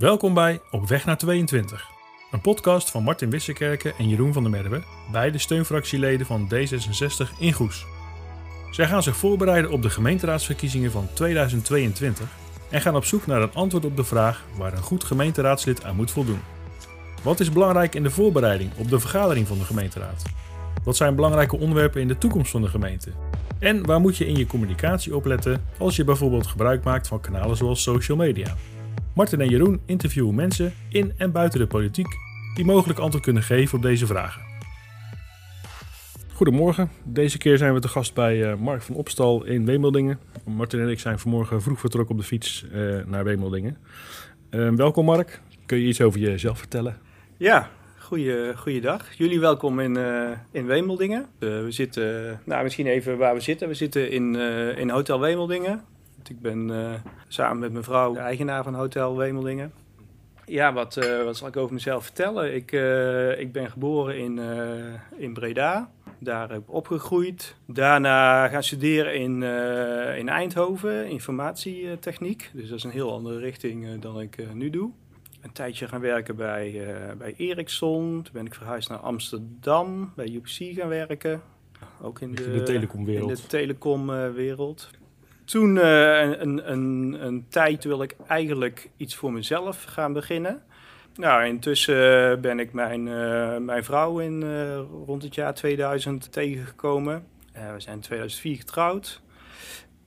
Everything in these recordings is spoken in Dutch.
Welkom bij Op Weg naar 22, een podcast van Martin Wissekerken en Jeroen van der Merwe, beide steunfractieleden van D66 in Goes. Zij gaan zich voorbereiden op de gemeenteraadsverkiezingen van 2022 en gaan op zoek naar een antwoord op de vraag waar een goed gemeenteraadslid aan moet voldoen. Wat is belangrijk in de voorbereiding op de vergadering van de gemeenteraad? Wat zijn belangrijke onderwerpen in de toekomst van de gemeente? En waar moet je in je communicatie op letten als je bijvoorbeeld gebruik maakt van kanalen zoals social media? Martin en Jeroen interviewen mensen in en buiten de politiek die mogelijk antwoord kunnen geven op deze vragen. Goedemorgen, deze keer zijn we te gast bij uh, Mark van Opstal in Wemeldingen. Martin en ik zijn vanmorgen vroeg vertrokken op de fiets uh, naar Wemeldingen. Uh, welkom Mark, kun je iets over jezelf vertellen? Ja, goeie, goeiedag. Jullie welkom in, in Wemeldingen. we zitten, nou misschien even waar we zitten. We zitten in, in Hotel Wemeldingen. Ik ben uh, samen met mijn vrouw de eigenaar van Hotel Wemeldingen. Ja, wat, uh, wat zal ik over mezelf vertellen? Ik, uh, ik ben geboren in, in Breda. Daar heb ik opgegroeid. Daarna gaan studeren in, in Eindhoven, informatietechniek. Dus dat is een heel andere richting dan ik nu doe. Een tijdje gaan werken bij, bij Ericsson. Toen ben ik verhuisd naar Amsterdam, bij UPC gaan werken. Ook in de, de telecomwereld. In de telecomwereld. Toen uh, een, een, een tijd wil ik eigenlijk iets voor mezelf gaan beginnen. Nou, intussen ben ik mijn, uh, mijn vrouw in rond het jaar 2000 tegengekomen. we zijn in 2004 getrouwd.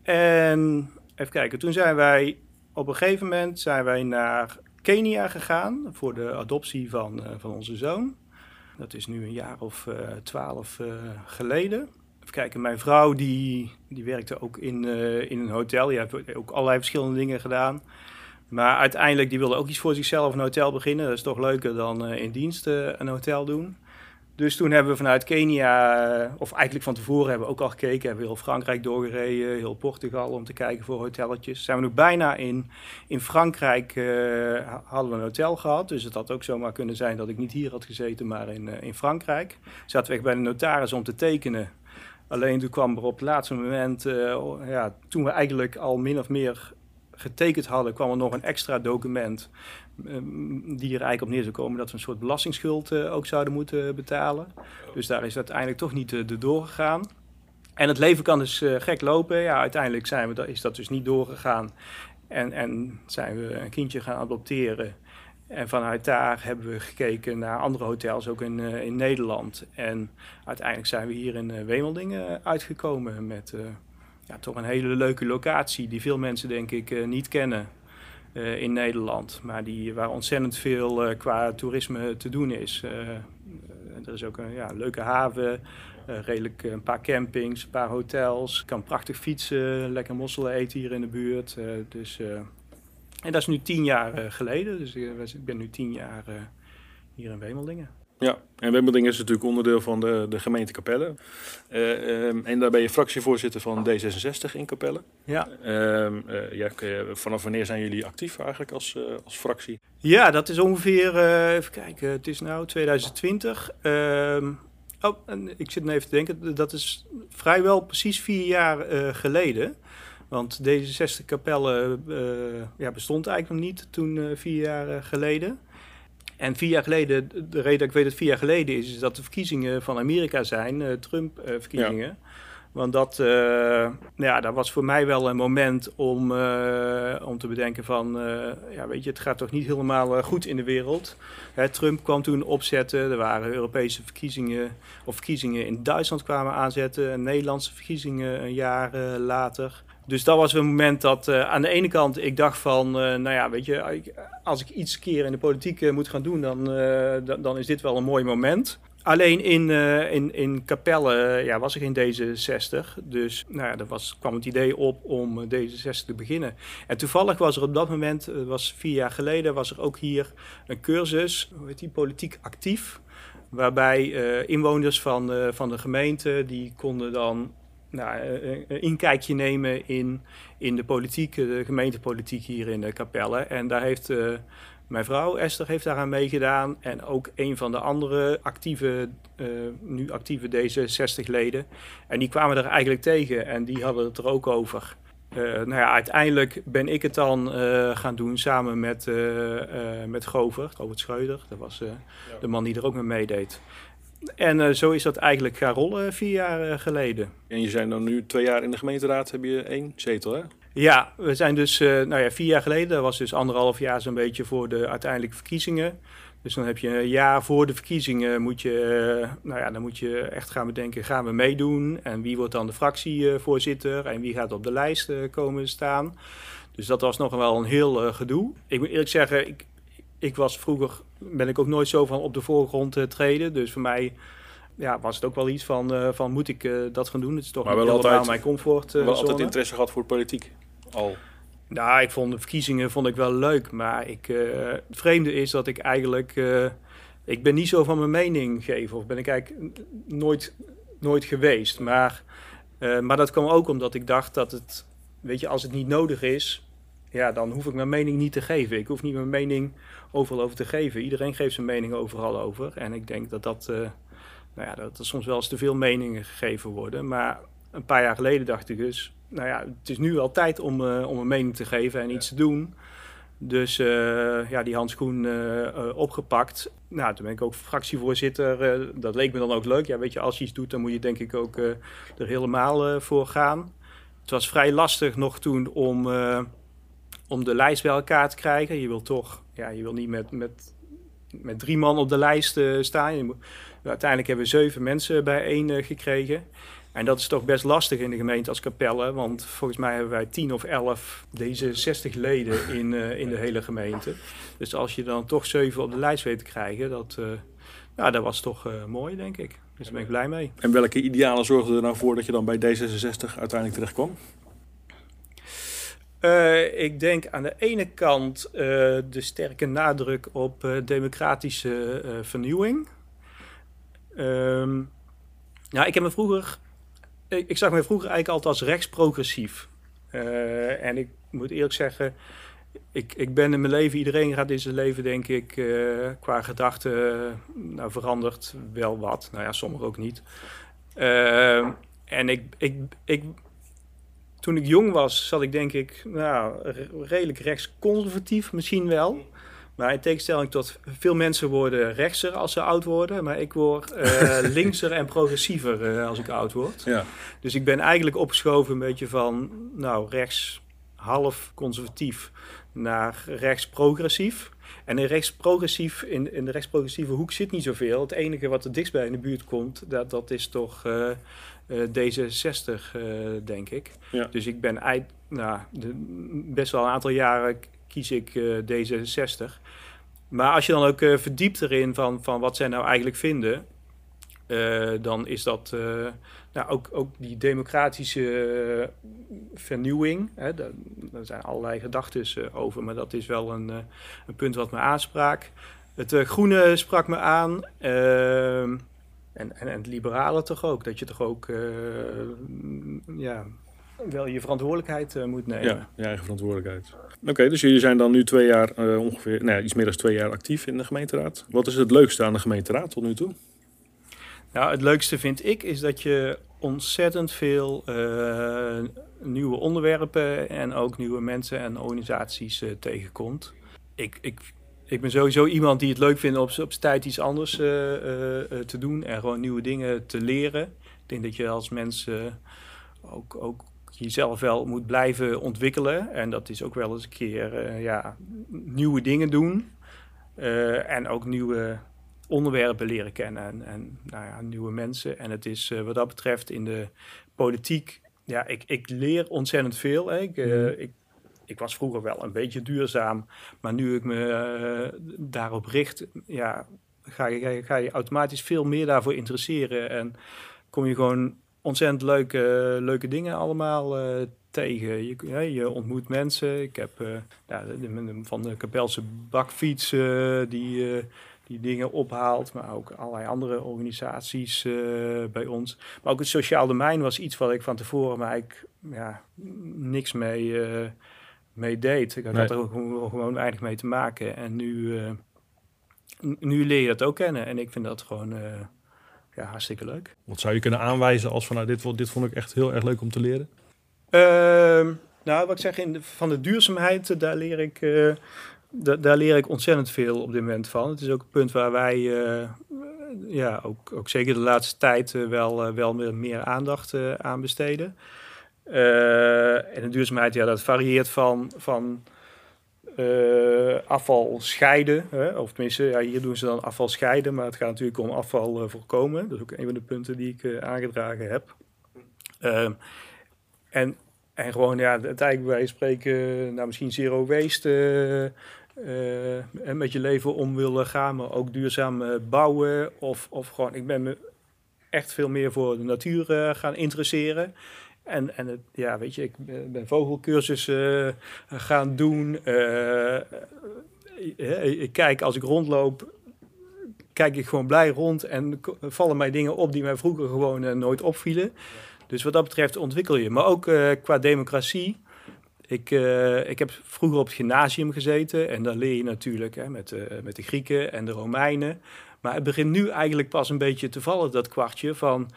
En even kijken, toen zijn wij op een gegeven moment zijn wij naar Kenia gegaan voor de adoptie van, van onze zoon. Dat is nu een jaar of twaalf geleden. Kijken, mijn vrouw die, die werkte ook in, uh, in een hotel. Die heeft ook allerlei verschillende dingen gedaan. Maar uiteindelijk die wilde ook iets voor zichzelf een hotel beginnen. Dat is toch leuker dan uh, in dienst uh, een hotel doen. Dus toen hebben we vanuit Kenia, of eigenlijk van tevoren hebben we ook al gekeken. Hebben we heel Frankrijk doorgereden, heel Portugal om te kijken voor hotelletjes. Zijn we nog bijna in, in Frankrijk hadden we een hotel gehad. Dus het had ook zomaar kunnen zijn dat ik niet hier had gezeten, maar in, in Frankrijk. Zaten we echt bij de notaris om te tekenen. Alleen toen kwam er op het laatste moment, uh, ja, toen we eigenlijk al min of meer getekend hadden, kwam er nog een extra document um, die er eigenlijk op neer zou komen dat we een soort belastingsschuld uh, ook zouden moeten betalen. Dus daar is uiteindelijk toch niet uh, doorgegaan. En het leven kan dus gek lopen. Ja, uiteindelijk zijn we, is dat dus niet doorgegaan. En, en zijn we een kindje gaan adopteren. En vanuit daar hebben we gekeken naar andere hotels, ook in, uh, in Nederland. En uiteindelijk zijn we hier in uh, Wemeldingen uitgekomen met uh, ja, toch een hele leuke locatie die veel mensen denk ik niet kennen in Nederland. Maar die, waar ontzettend veel qua toerisme te doen is. er is ook een ja, leuke haven, redelijk een paar campings, een paar hotels. Kan prachtig fietsen, lekker mosselen eten hier in de buurt. dus en dat is nu tien jaar uh, geleden. Dus uh, ik ben nu tien jaar uh, hier in Wemeldingen. Ja, en Wemeldingen is natuurlijk onderdeel van de, de gemeente Capelle. Um, en daar ben je fractievoorzitter van D66 in Capelle. Ja. Um, ja vanaf wanneer zijn jullie actief eigenlijk als, als fractie? Ja, dat is ongeveer, even kijken, het is nu 2020. Um, oh, en ik zit even te denken, dat is vrijwel precies vier jaar geleden. Want deze 60 kapelle uh, ja, bestond eigenlijk nog niet toen uh, vier jaar uh, geleden. En vier jaar geleden, de reden dat ik weet dat het vier jaar geleden is, is dat de verkiezingen van Amerika zijn, Trump-verkiezingen. Ja. Want dat, nou ja, dat was voor mij wel een moment om, om te bedenken van, ja weet je, het gaat toch niet helemaal goed in de wereld. Hè, Trump kwam toen opzetten, er waren Europese verkiezingen, of verkiezingen in Duitsland kwamen aanzetten, Nederlandse verkiezingen een jaar later. Dus dat was een moment dat uh, aan de ene kant ik dacht van, uh, nou ja, weet je, als ik iets keer in de politiek uh, moet gaan doen, dan, dan is dit wel een mooi moment. Alleen in, in, in Capelle ja, was er geen D66, dus nou ja, er was, kwam het idee op om D66 te beginnen. En toevallig was er op dat moment, was vier jaar geleden, was er ook hier een cursus, hoe heet die, politiek actief. Waarbij inwoners van, van de gemeente, die konden dan nou, eh, eh, een inkijkje nemen in, in de politiek, de gemeentepolitiek hier in de Capelle. En daar heeft uh, mijn vrouw Esther heeft daaraan meegedaan. En ook een van de andere actieve, uh, nu actieve D66-leden. En die kwamen er eigenlijk tegen en die hadden het er ook over. nou ja, uiteindelijk ben ik het dan gaan doen samen met, met Gover, Robert Schreuder. Dat was de man die er ook mee meedeed. En zo is dat eigenlijk gaan rollen vier jaar geleden. En je zijn dan nu twee jaar in de gemeenteraad, heb je één zetel hè? Ja, we zijn dus, nou ja, vier jaar geleden, dat was dus anderhalf jaar zo'n beetje voor de uiteindelijke verkiezingen. Dus dan heb je een jaar voor de verkiezingen moet je, eh, nou ja, dan moet je echt gaan bedenken, gaan we meedoen? En wie wordt dan de fractievoorzitter? En wie gaat op de lijst eh, komen staan? Dus dat was nog wel een heel uh, gedoe. Ik moet eerlijk zeggen, ik, ik was vroeger, ben ik ook nooit zo van op de voorgrond treden. Dus voor mij ja, was het ook wel iets van, van moet ik dat gaan doen? Het is toch maar wel altijd, mijn comfort. wel altijd interesse gehad voor politiek al? Nou, ik vond de verkiezingen vond ik wel leuk. Maar ik, uh, het vreemde is dat ik eigenlijk... Uh, ik ben niet zo van mijn mening geven. Of ben ik eigenlijk nooit, nooit geweest. Maar, uh, maar dat kwam ook omdat ik dacht dat het... Weet je, als het niet nodig is... Ja, dan hoef ik mijn mening niet te geven. Ik hoef niet mijn mening overal over te geven. Iedereen geeft zijn mening overal over. En ik denk dat dat... nou ja, dat er soms wel eens te veel meningen gegeven worden. Maar een paar jaar geleden dacht ik dus nou ja, het is nu wel tijd om, uh, om een mening te geven en iets te doen. Dus uh, ja, die handschoen opgepakt. Nou, toen ben ik ook fractievoorzitter. dat leek me dan ook leuk. Ja, weet je, als je iets doet, dan moet je denk ik ook er helemaal voor gaan. Het was vrij lastig nog toen om, om de lijst bij elkaar te krijgen. Je wil toch, ja, je wil niet met, met, met drie man op de lijst staan. Moet, uiteindelijk hebben we zeven mensen bijeen gekregen. En dat is toch best lastig in de gemeente als Capelle, want volgens mij hebben wij 10 of 11 deze 60 leden in, uh, in de hele gemeente. Dus als je dan toch 7 op de lijst weet te krijgen, dat, uh, dat was toch mooi, denk ik. Dus daar ben ik blij mee. En welke idealen zorgden er nou voor dat je dan bij D66 uiteindelijk terecht kwam? Ik denk aan de ene kant de sterke nadruk op democratische vernieuwing. Um, ja, ik heb me vroeger ik, zag me vroeger eigenlijk altijd als rechtsprogressief. En ik moet eerlijk zeggen, ik, ik ben in mijn leven, iedereen gaat in zijn leven denk ik qua gedachten, nou verandert wel wat. Nou ja, sommigen ook niet. Uh, en ik, ik, ik, toen ik jong was, zat ik denk ik, nou, redelijk rechtsconservatief misschien wel. Maar in tegenstelling tot veel mensen worden rechtser als ze oud worden. Maar ik word uh, linkser en progressiever uh, als ik oud word. Ja. Dus ik ben eigenlijk opgeschoven een beetje van nou, rechts half conservatief naar rechts progressief. En in rechtsprogressief, in, in de rechtsprogressieve hoek zit niet zoveel. Het enige wat er dichtstbij in de buurt komt, dat, dat is toch uh, D66, denk ik. Ja. Dus ik ben nou, de, best wel een aantal jaren kies ik uh, D66. Maar als je dan ook verdiept erin van, van wat zij nou eigenlijk vinden, uh, dan is dat nou, ook, ook die democratische vernieuwing. Hè, daar, daar, zijn allerlei gedachten over, maar dat is wel een, een punt wat me aansprak. Het groene sprak me aan. En, en, en het liberale toch ook. Dat je toch ook ja, wel je verantwoordelijkheid uh, moet nemen. Ja, je eigen verantwoordelijkheid. Oké, dus jullie zijn dan nu twee jaar, uh, ongeveer, nou ja, iets meer dan twee jaar actief in de gemeenteraad. Wat is het leukste aan de gemeenteraad tot nu toe? Nou, het leukste vind ik is dat je ontzettend veel nieuwe onderwerpen en ook nieuwe mensen en organisaties tegenkomt. Ik, ik, ik ben sowieso iemand die het leuk vindt op, op zijn tijd iets anders te doen en gewoon nieuwe dingen te leren. Ik denk dat je als mens ook, ook jezelf wel moet blijven ontwikkelen. En dat is ook wel eens een keer ja, nieuwe dingen doen. En ook nieuwe onderwerpen leren kennen en, en nou ja, nieuwe mensen. En het is wat dat betreft in de politiek, ja, ik, ik leer ontzettend veel. Hè. Ik, mm. ik, ik was vroeger wel een beetje duurzaam, maar nu ik me daarop richt, ja, ga je, ga je automatisch veel meer daarvoor interesseren. En kom je gewoon ontzettend leuke, leuke dingen allemaal uh, tegen. Je, je ontmoet mensen. Ik heb uh, ja, van de Kapelse bakfiets die, die dingen ophaalt, maar ook allerlei andere organisaties bij ons. Maar ook het sociaal domein was iets wat ik van tevoren maar eigenlijk ja, niks mee, mee deed. Ik had nee. er ook gewoon weinig mee te maken. En nu, nu leer je dat ook kennen. En ik vind dat gewoon ja, hartstikke leuk. Wat zou je kunnen aanwijzen als van nou, dit, dit vond ik echt heel erg leuk om te leren? Uh, Nou, wat ik zeg, in de, van de duurzaamheid, daar leer ik... daar leer ik ontzettend veel op dit moment van. Het is ook een punt waar wij ja, ook, ook zeker de laatste tijd wel, wel meer aandacht aan besteden. En de duurzaamheid, ja, dat varieert van, van uh, afval scheiden. Hè? Of tenminste, ja, hier doen ze dan afval scheiden, maar het gaat natuurlijk om afval uh, voorkomen. Dat is ook een van de punten die ik aangedragen heb. Ehm, en, en gewoon, ja, uiteindelijk wij spreken, nou misschien zero waste en met je leven om willen gaan, maar ook duurzaam bouwen. Of, of gewoon, ik ben me echt veel meer voor de natuur gaan interesseren. En, en ja, weet je, ik ben vogelcursussen uh, gaan doen. Uh, ik kijk, als ik rondloop, kijk ik gewoon blij rond en vallen mij dingen op die mij vroeger gewoon nooit opvielen. Dus wat dat betreft ontwikkel je. Maar ook qua democratie. Ik, ik heb vroeger op het gymnasium gezeten en daar leer je natuurlijk hè, met, met de Grieken en de Romeinen. Maar het begint nu eigenlijk pas een beetje te vallen, dat kwartje van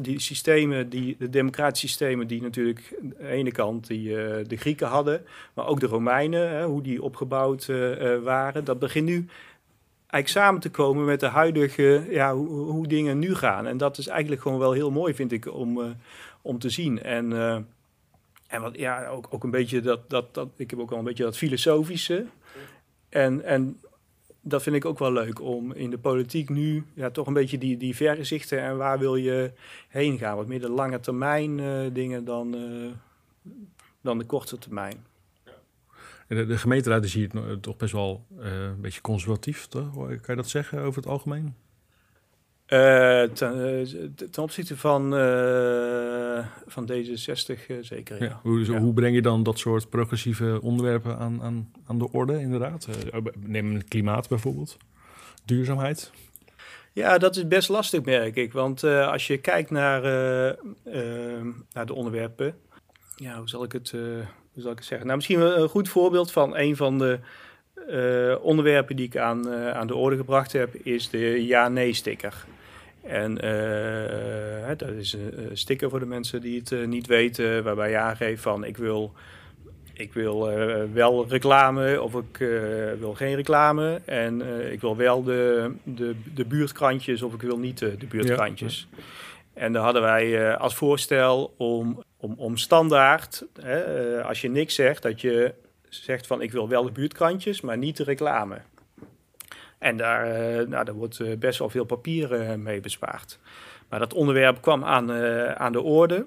die systemen, die, de democratische systemen die natuurlijk aan de ene kant die, uh, de Grieken hadden, maar ook de Romeinen, hè, hoe die opgebouwd uh, waren, dat begint nu eigenlijk samen te komen met de huidige, ja, hoe, hoe, dingen nu gaan. En dat is eigenlijk gewoon wel heel mooi, vind ik, om, om te zien. En, en wat, ja, ook, ook een beetje dat, dat, dat, ik heb ook wel een beetje dat filosofische. En, en dat vind ik ook wel leuk om in de politiek nu ja, toch een beetje die, die vergezichten en waar wil je heen gaan. Wat meer de lange termijn uh, dingen dan, uh, dan de korte termijn. De, de gemeenteraad is hier toch best wel uh, een beetje conservatief, toch? kan je dat zeggen over het algemeen? Uh, ten, uh, ten, opzichte van, uh, van D66 zeker. Ja. ja. Hoe, ja. hoe, breng je dan dat soort progressieve onderwerpen aan, aan, aan de orde, inderdaad? neem het klimaat bijvoorbeeld, duurzaamheid. Ja, dat is best lastig, merk ik. Want als je kijkt naar, naar de onderwerpen, ja, hoe zal ik het, hoe zal ik het zeggen? Nou, misschien een goed voorbeeld van een van de onderwerpen die ik aan, aan de orde gebracht heb, is de ja-nee-sticker. En uh, dat is een sticker voor de mensen die het niet weten, waarbij je aangeeft van ik wil, ik wil wel reclame of ik wil geen reclame. En ik wil wel de, de, de buurtkrantjes of ik wil niet de, de buurtkrantjes. Ja. En daar hadden wij als voorstel om, om, om standaard, als je niks zegt, dat je zegt van ik wil wel de buurtkrantjes, maar niet de reclame. En daar, uh, nou, daar wordt uh, best wel veel papier uh, mee bespaard. Maar dat onderwerp kwam aan, aan de orde.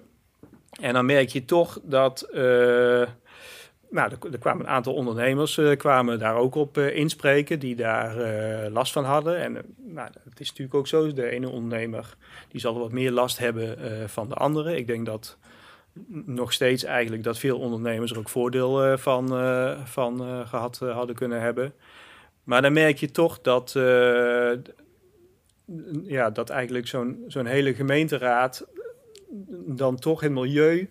En dan merk je toch dat. nou, er, er, kwamen een aantal ondernemers kwamen daar ook op inspreken die daar last van hadden. En nou, het is natuurlijk ook zo, de ene ondernemer die zal wat meer last hebben van de andere. Ik denk dat nog steeds eigenlijk dat veel ondernemers er ook voordeel van, van gehad hadden kunnen hebben. Maar dan merk je toch dat, ja, dat eigenlijk zo'n zo'n hele gemeenteraad dan toch het milieu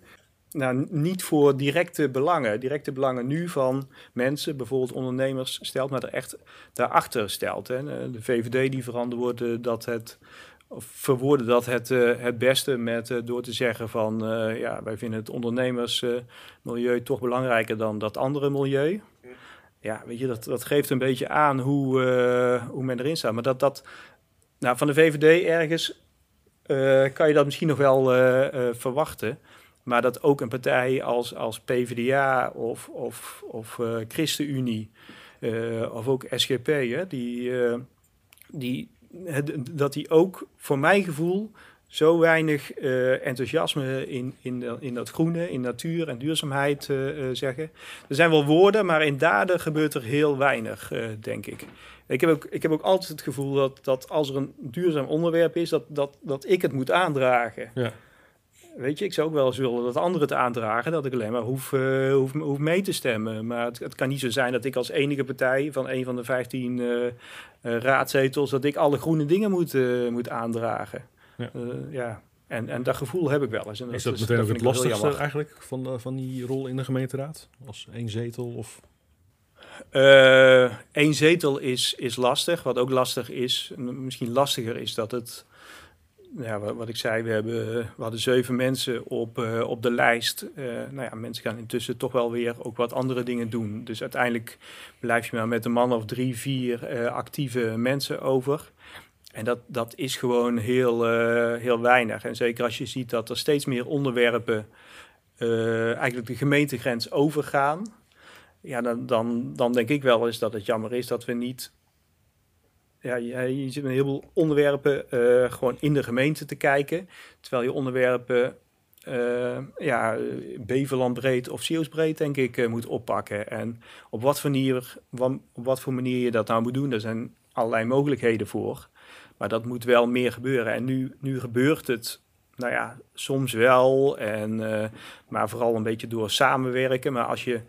nou, niet voor directe belangen, directe belangen nu van mensen, bijvoorbeeld ondernemers, stelt, maar er echt daarachter stelt. Hè. De VVD die verantwoordde dat het, of verwoordde dat het, uh, het beste met, uh, door te zeggen van, uh, ja, wij vinden het ondernemersmilieu toch belangrijker dan dat andere milieu ja, weet je, dat, dat geeft een beetje aan hoe, hoe men erin staat. Maar dat, dat nou, van de VVD ergens kan je dat misschien nog wel verwachten. Maar dat ook een partij als, als PvdA of, of, of ChristenUnie of ook SGP, hè, die, die, dat die ook voor mijn gevoel zo weinig uh, enthousiasme in, in, in dat groene, in natuur en duurzaamheid uh, zeggen. Er zijn wel woorden, maar in daden gebeurt er heel weinig, denk ik. Ik heb, ook, ik heb ook altijd het gevoel dat, dat als er een duurzaam onderwerp is, dat, dat, dat ik het moet aandragen. Ja. Weet je, ik zou ook wel eens willen dat anderen het aandragen, dat ik alleen maar hoef, hoef, hoef mee te stemmen. Maar het, het, kan niet zo zijn dat ik als enige partij van een van de 15 raadzetels, dat ik alle groene dingen moet, moet aandragen. Ja. Uh, ja. En, en dat gevoel heb ik wel eens. En is dat, dat meteen ook het lastigste eigenlijk van, de, van die rol in de gemeenteraad? Als één zetel of... Uh, één zetel is, is lastig. Wat ook lastig is, misschien lastiger is dat het ja, wat, ik zei, we, hebben, we hadden zeven mensen op, op de lijst. nou ja, mensen gaan intussen toch wel weer ook wat andere dingen doen. Dus uiteindelijk blijf je maar met een man of drie, vier actieve mensen over. En dat, dat is gewoon heel, heel weinig. En zeker als je ziet dat er steeds meer onderwerpen eigenlijk de gemeentegrens overgaan ja, dan, dan, dan denk ik wel eens dat het jammer is dat we niet. Ja, je, je zit met een heleboel onderwerpen uh, gewoon in de gemeente te kijken. Terwijl je onderwerpen uh, ja, Beverland breed of Zeeuws breed, denk ik, uh, moet oppakken. En op wat, manier, op wat voor manier je dat nou moet doen, daar zijn allerlei mogelijkheden voor. Maar dat moet wel meer gebeuren. En nu, nu gebeurt het, nou ja, soms wel. En, maar vooral een beetje door samenwerken. Maar als je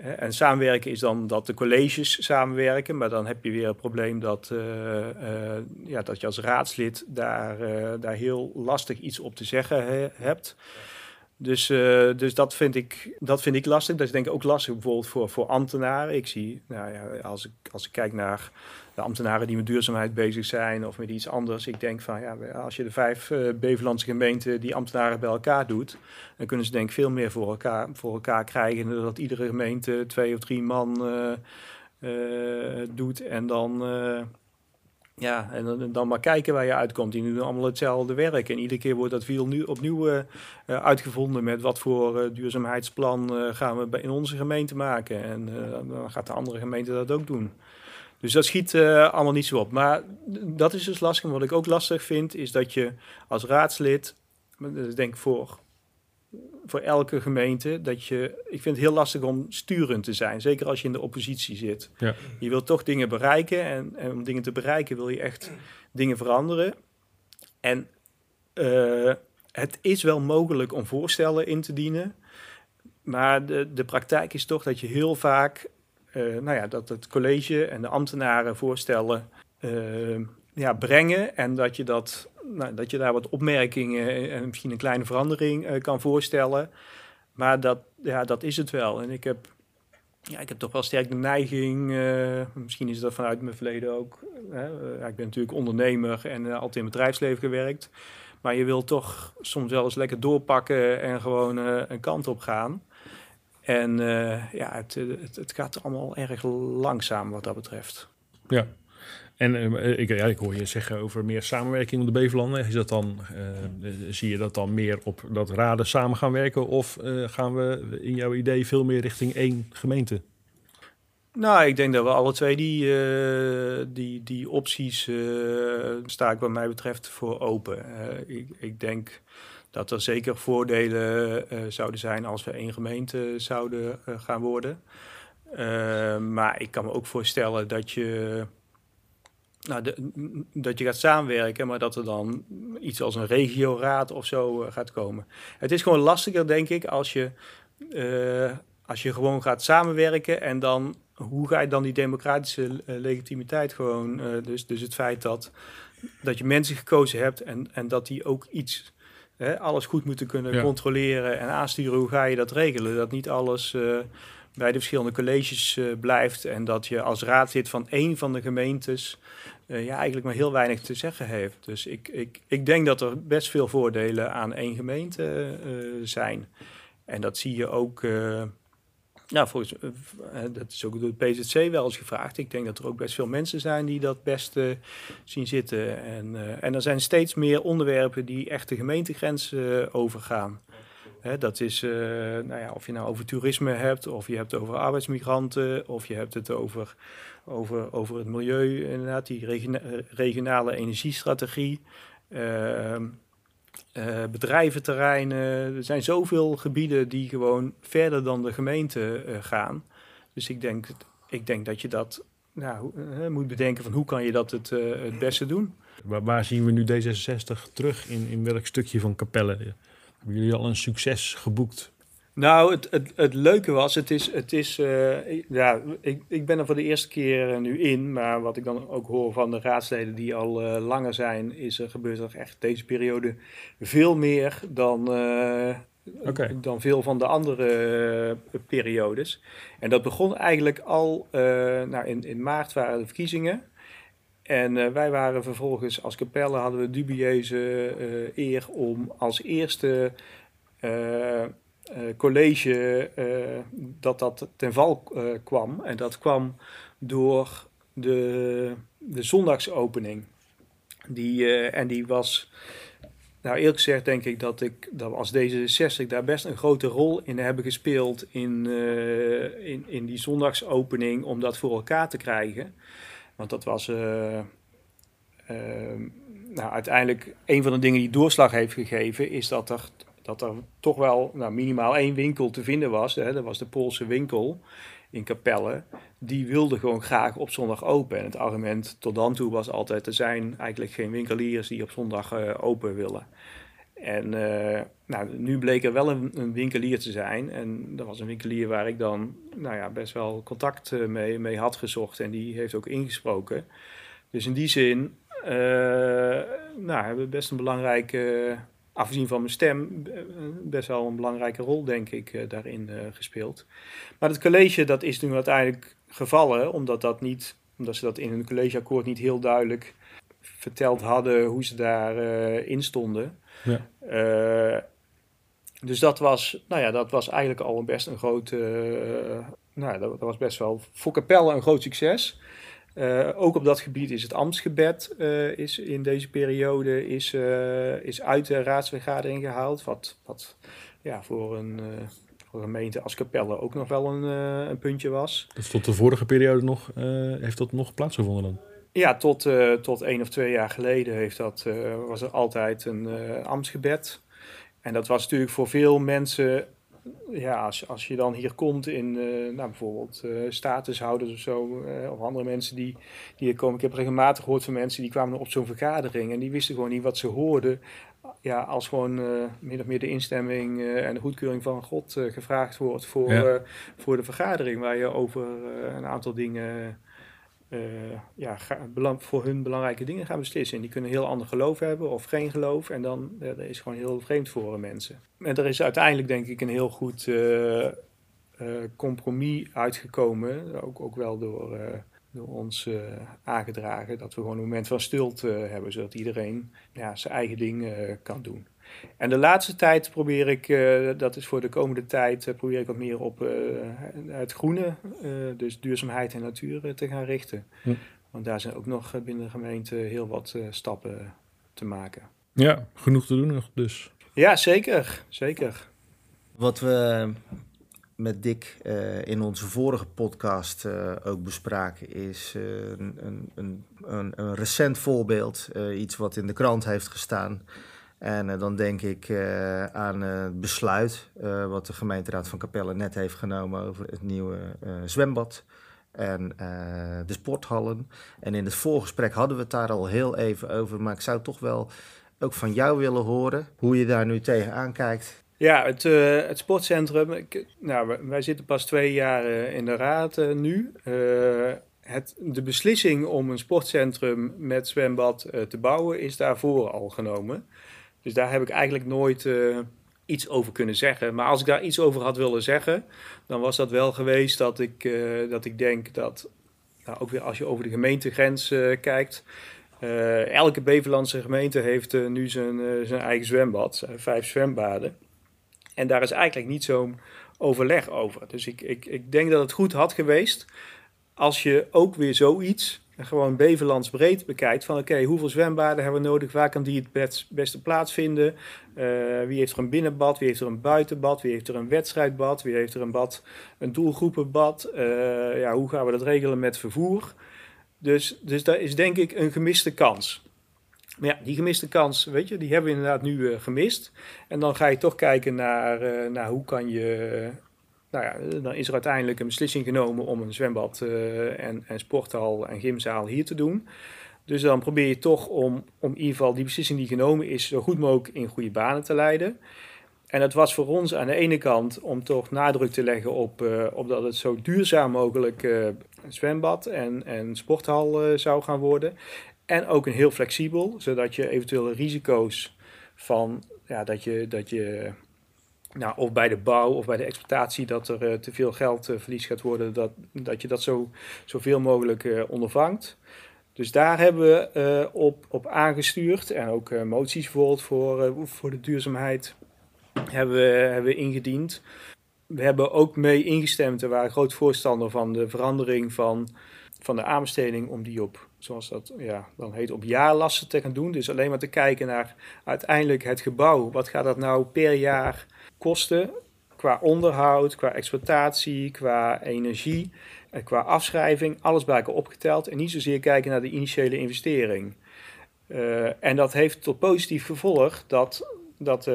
en samenwerken is dan dat de colleges samenwerken, maar dan heb je weer het probleem dat, uh, uh, ja, dat je als raadslid daar, uh, daar heel lastig iets op te zeggen he, hebt. Dus, dus dat, vind ik, dat vind ik lastig. Dat is denk ik ook lastig bijvoorbeeld voor, voor ambtenaren. Ik zie, nou ja, als ik, als ik kijk naar de ambtenaren die met duurzaamheid bezig zijn of met iets anders. Ik denk van ja, als je de vijf uh, gemeenten die ambtenaren bij elkaar doet, dan kunnen ze denk ik veel meer voor elkaar, voor elkaar krijgen. Dan dat iedere gemeente twee of drie man uh, uh, doet en dan. ja, en dan, dan, maar kijken waar je uitkomt. Die doen allemaal hetzelfde werk. En iedere keer wordt dat wiel nu opnieuw uitgevonden met wat voor duurzaamheidsplan gaan we in onze gemeente maken. En dan gaat de andere gemeente dat ook doen. Dus dat schiet uh, allemaal niet zo op. Maar dat is dus lastig. wat ik ook lastig vind, is dat je als raadslid, ik denk voor, voor elke gemeente, dat je, ik vind het heel lastig om sturend te zijn. Zeker als je in de oppositie zit. Ja. Je wilt toch dingen bereiken. En, en, om dingen te bereiken wil je echt dingen veranderen. En uh, het is wel mogelijk om voorstellen in te dienen. Maar de, de praktijk is toch dat je heel vaak nou ja, dat het college en de ambtenaren voorstellen uh, ja, brengen. En dat je, dat, nou, dat je daar wat opmerkingen en misschien een kleine verandering uh, kan voorstellen. Maar dat, ja, dat is het wel. En ik heb, ja, ik heb toch wel sterk de neiging, misschien is dat vanuit mijn verleden ook. ja, ik ben natuurlijk ondernemer en altijd in het bedrijfsleven gewerkt. Maar je wil toch soms wel eens lekker doorpakken en gewoon een kant op gaan. En uh, ja, het, het, het, gaat allemaal erg langzaam wat dat betreft. Ja, en uh, ik, ja, ik hoor je zeggen over meer samenwerking op de Beverlanden. Is dat dan, uh, zie je dat dan meer op dat raden samen gaan werken? Of gaan we in jouw idee veel meer richting één gemeente? Nou, ik denk dat we alle twee die, die, die opties sta ik wat mij betreft voor open. ik, ik denk dat er zeker voordelen uh, zouden zijn als we één gemeente zouden uh, gaan worden. Uh, maar ik kan me ook voorstellen dat je, nou, de, dat je gaat samenwerken, maar dat er dan iets als een regioraad of zo gaat komen. Het is gewoon lastiger, denk ik, als je, als je gewoon gaat samenwerken en dan, hoe ga je dan die democratische legitimiteit gewoon, dus, dus het feit dat, dat je mensen gekozen hebt en, en dat die ook iets hè, alles goed moeten kunnen controleren en aansturen. Hoe ga je dat regelen? Dat niet alles uh, bij de verschillende colleges uh, blijft en dat je als raadlid van één van de gemeentes uh, ja, eigenlijk maar heel weinig te zeggen heeft. Dus ik, ik, ik denk dat er best veel voordelen aan één gemeente zijn. En dat zie je ook nou, volgens, uh, dat is ook door het PZC wel eens gevraagd. Ik denk dat er ook best veel mensen zijn die dat best uh, zien zitten. En, en er zijn steeds meer onderwerpen die echt de gemeentegrens overgaan. Dat is, nou ja, of je nou over toerisme hebt, of je hebt het over arbeidsmigranten, of je hebt het over, over, over het milieu, inderdaad, die regionale energiestrategie. Uh, bedrijventerreinen. Er zijn zoveel gebieden die gewoon verder dan de gemeente uh, gaan. Dus ik denk, ik denk dat je dat nou, uh, moet bedenken van hoe kan je dat het, het beste doen. Waar, waar, zien we nu D66 terug? In, in welk stukje van Capelle? Hebben jullie al een succes geboekt? Nou, het, het, het leuke was, het is, het is uh, ja, ik, ik ben er voor de eerste keer uh, nu in, maar wat ik dan ook hoor van de raadsleden die al uh, langer zijn, is er gebeurt er echt deze periode veel meer dan, okay. dan veel van de andere periodes. En dat begon eigenlijk al, nou in, in maart waren de verkiezingen. En wij waren vervolgens als Capelle hadden we dubieuze eer om als eerste college dat dat ten val kwam. En dat kwam door de, de zondagsopening. Die, en die was nou, eerlijk gezegd denk ik dat ik dat als D66 daar best een grote rol in hebben gespeeld in, in, in die zondagsopening om dat voor elkaar te krijgen. Want dat was nou, uiteindelijk een van de dingen die doorslag heeft gegeven, is dat er, dat er toch wel nou, minimaal één winkel te vinden was. Hè, dat was de Poolse winkel in Capelle, die wilde gewoon graag op zondag open. En het argument tot dan toe was altijd, er zijn eigenlijk geen winkeliers die op zondag uh, open willen. En uh, nou, nu bleek er wel een, winkelier te zijn. En dat was een winkelier waar ik dan nou ja, best wel contact eh, mee, mee had gezocht. En die heeft ook ingesproken. Dus in die zin nou, hebben we best een belangrijke afgezien van mijn stem, eh, best wel een belangrijke rol, denk ik, eh, daarin uh, gespeeld. Maar het college, dat is nu uiteindelijk gevallen, omdat, dat niet, omdat ze dat in hun collegeakkoord niet heel duidelijk verteld hadden hoe ze daarin in stonden. Ja. dus dat was, nou ja, dat was eigenlijk al best een groot, nou, dat, dat, was best wel voor Capelle een groot succes. Uh, ook op dat gebied is het ambtsgebed uh, is in deze periode is, uh, is uit de raadsvergadering gehaald. Wat, wat ja, voor, een, voor een gemeente als Capelle ook nog wel een, een puntje was. Dus tot de vorige periode nog, heeft dat nog plaatsgevonden dan? Ja, tot, tot één of twee jaar geleden heeft dat, was er altijd een ambtsgebed. En dat was natuurlijk voor veel mensen ja, als, als je dan hier komt in uh, nou, bijvoorbeeld uh, statushouders of zo, uh, of andere mensen die, die hier komen. Ik heb regelmatig gehoord van mensen die kwamen op zo'n vergadering en die wisten gewoon niet wat ze hoorden. Ja, als gewoon min of meer de instemming en de goedkeuring van God gevraagd wordt voor, voor de vergadering, waar je over een aantal dingen ja, voor hun belangrijke dingen gaan beslissen. En die kunnen heel ander geloof hebben of geen geloof. En dan dat is gewoon heel vreemd voor mensen. En er is uiteindelijk denk ik een heel goed uh, uh, compromis uitgekomen. Ook, ook wel door, door ons aangedragen. Dat we gewoon een moment van stilte hebben. Zodat iedereen ja, zijn eigen ding kan doen. En de laatste tijd probeer ik, uh, dat is voor de komende tijd, uh, probeer ik wat meer op uh, het groene, dus duurzaamheid en natuur te gaan richten. Hm. Want daar zijn ook nog binnen de gemeente heel wat stappen te maken. Ja, genoeg te doen nog dus. Ja, zeker. zeker. Wat we met Dick in onze vorige podcast ook bespraken is een, een, een, een, recent voorbeeld, iets wat in de krant heeft gestaan en eh, dan denk ik uh, aan het besluit wat de gemeenteraad van Capelle net heeft genomen over het nieuwe zwembad en de sporthallen. En in het voorgesprek hadden we het daar al heel even over, maar ik zou toch wel ook van jou willen horen hoe je daar nu tegenaan kijkt. Ja, het, het sportcentrum, nou, wij zitten pas twee jaar in de raad nu. Het, de beslissing om een sportcentrum met zwembad te bouwen is daarvoor al genomen. Dus daar heb ik eigenlijk nooit uh, iets over kunnen zeggen. Maar als ik daar iets over had willen zeggen, dan was dat wel geweest dat ik, uh, dat ik denk dat, nou, ook weer als je over de gemeentegrens uh, kijkt, elke Beverlandse gemeente heeft nu zijn, zijn eigen zwembad, vijf zwembaden. En daar is eigenlijk niet zo'n overleg over. Dus ik, ik, ik denk dat het goed had geweest als je ook weer zoiets gewoon Beverlands breed bekijkt van oké, hoeveel zwembaden hebben we nodig, waar kan die het beste plaatsvinden, uh, wie heeft er een binnenbad, wie heeft er een buitenbad, wie heeft er een wedstrijdbad, wie heeft er een bad, een doelgroepenbad, uh, ja, hoe gaan we dat regelen met vervoer. Dus, dus dat is denk ik een gemiste kans. Maar ja, die gemiste kans, weet je, die hebben we inderdaad nu uh, gemist. En dan ga je toch kijken naar, naar hoe kan je nou ja, dan is er uiteindelijk een beslissing genomen om een zwembad uh, en, en sporthal en gymzaal hier te doen. Dus dan probeer je toch om, om in ieder geval die beslissing die genomen is, zo goed mogelijk in goede banen te leiden. En het was voor ons aan de ene kant om toch nadruk te leggen op, op dat het zo duurzaam mogelijk uh, zwembad en, en sporthal zou gaan worden. En ook een heel flexibel, zodat je eventuele risico's van ja, dat je, dat je nou, of bij de bouw of bij de exploitatie dat er uh, te veel geld uh, verlies gaat worden, dat, dat je dat zo, zoveel mogelijk uh, ondervangt. Dus daar hebben we op, op aangestuurd en ook moties voor, voor de duurzaamheid hebben we, hebben ingediend. We hebben ook mee ingestemd, we waren groot voorstander van de verandering van, van de aanbesteding om die op, zoals dat ja, dan heet, op jaarlasten te gaan doen. Dus alleen maar te kijken naar uiteindelijk het gebouw. Wat gaat dat nou per jaar kosten qua onderhoud, qua exploitatie, qua energie, en qua afschrijving, alles bij elkaar opgeteld. En niet zozeer kijken naar de initiële investering. Uh, en dat heeft tot positief gevolg dat dat uh,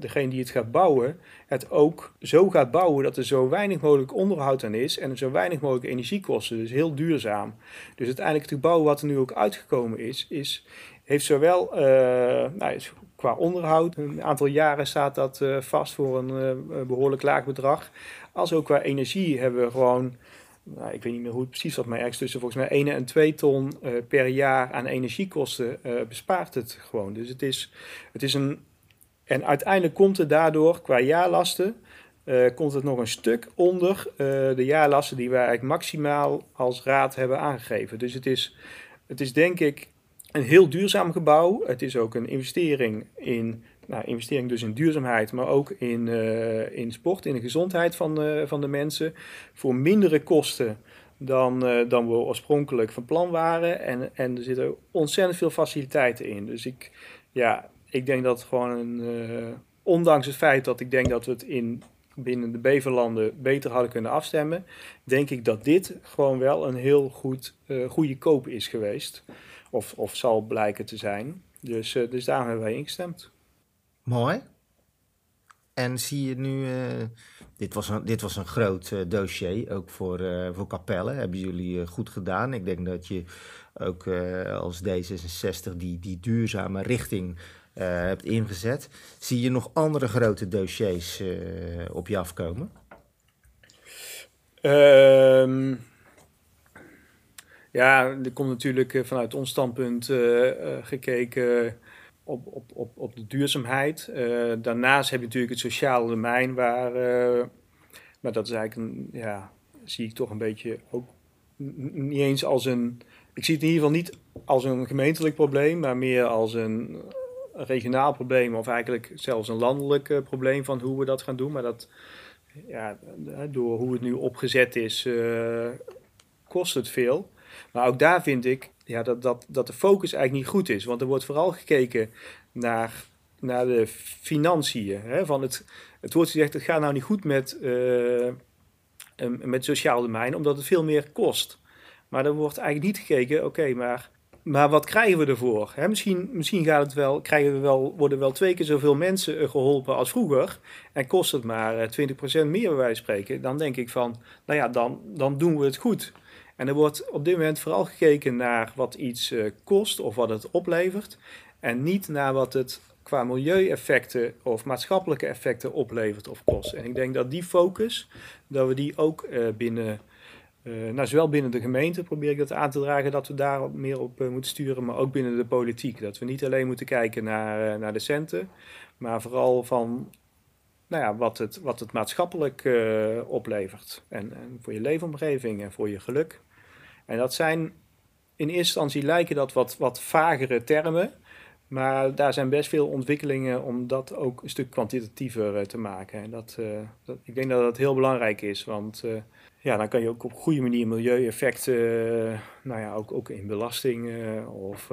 degene die het gaat bouwen, het ook zo gaat bouwen dat er zo weinig mogelijk onderhoud aan is en zo weinig mogelijk energiekosten. Dus heel duurzaam. Dus uiteindelijk het gebouw wat er nu ook uitgekomen is, is heeft zowel nou, qua onderhoud, een aantal jaren staat dat uh, vast voor een behoorlijk laag bedrag, als ook qua energie hebben we gewoon nou, ik weet niet meer hoe het precies wat, maar ergens tussen volgens mij 1 en 2 ton uh, per jaar aan energiekosten bespaart het gewoon. Dus het is, het is een en uiteindelijk komt het daardoor qua jaarlasten, komt het nog een stuk onder de jaarlasten die wij eigenlijk maximaal als raad hebben aangegeven. Dus het is, het is denk ik een heel duurzaam gebouw. Het is ook een investering in, nou, investering dus in duurzaamheid, maar ook in, uh, in sport, in de gezondheid van, van de mensen. Voor mindere kosten dan, dan we oorspronkelijk van plan waren. En, en er zitten ontzettend veel faciliteiten in. Dus ik, ja, ik denk dat gewoon ondanks het feit dat ik denk dat we het in, binnen de Beverlanden beter hadden kunnen afstemmen, denk ik dat dit gewoon wel een heel goed, goede koop is geweest. Of, of zal blijken te zijn. Dus, uh, dus daarom hebben wij ingestemd. Mooi. En zie je nu, dit, was een, dit was een groot dossier, ook voor, voor Capelle. Hebben jullie goed gedaan. Ik denk dat je ook als D66 die, die duurzame richting uh, hebt ingezet. Zie je nog andere grote dossiers uh, op je afkomen? Um, ja, er komt natuurlijk eh, vanuit ons standpunt gekeken op, op, op, op de duurzaamheid. daarnaast heb je natuurlijk het sociale domein, waar, maar dat is eigenlijk een, ja, zie ik toch een beetje ook niet eens als een. Ik zie het in ieder geval niet als een gemeentelijk probleem, maar meer als een regionaal probleem of eigenlijk zelfs een landelijk probleem van hoe we dat gaan doen. Maar dat, ja, door hoe het nu opgezet is, kost het veel. Maar ook daar vind ik ja, dat, dat, dat de focus eigenlijk niet goed is. Want er wordt vooral gekeken naar, naar de financiën. Hè, van het, het wordt gezegd, het gaat nou niet goed met, uh, met sociaal domein, omdat het veel meer kost. Maar er wordt eigenlijk niet gekeken, oké, maar maar wat krijgen we ervoor? Misschien misschien gaat het wel, krijgen we wel, worden wel twee keer zoveel mensen eh, geholpen als vroeger. En kost het maar 20% eh, meer bij wijze van spreken. Dan denk ik van, nou ja, dan, dan doen we het goed. En er wordt op dit moment vooral gekeken naar wat iets uh, kost of wat het oplevert. En niet naar wat het qua milieueffecten of maatschappelijke effecten oplevert of kost. En ik denk dat die focus, dat we die ook uh, binnen uh, nou, zowel binnen de gemeente probeer ik dat aan te dragen dat we daar meer op moeten sturen, maar ook binnen de politiek. Dat we niet alleen moeten kijken naar, naar de centen, maar vooral van nou ja, wat, het, wat het maatschappelijk oplevert. En, en, voor je leefomgeving en voor je geluk. En dat zijn in eerste instantie lijken dat wat, wat vagere termen, maar daar zijn best veel ontwikkelingen om dat ook een stuk kwantitatiever te maken. En dat, dat, ik denk dat dat heel belangrijk is, want ja, dan kan je ook op goede manier milieueffecten, nou ja, ook, ook in belasting of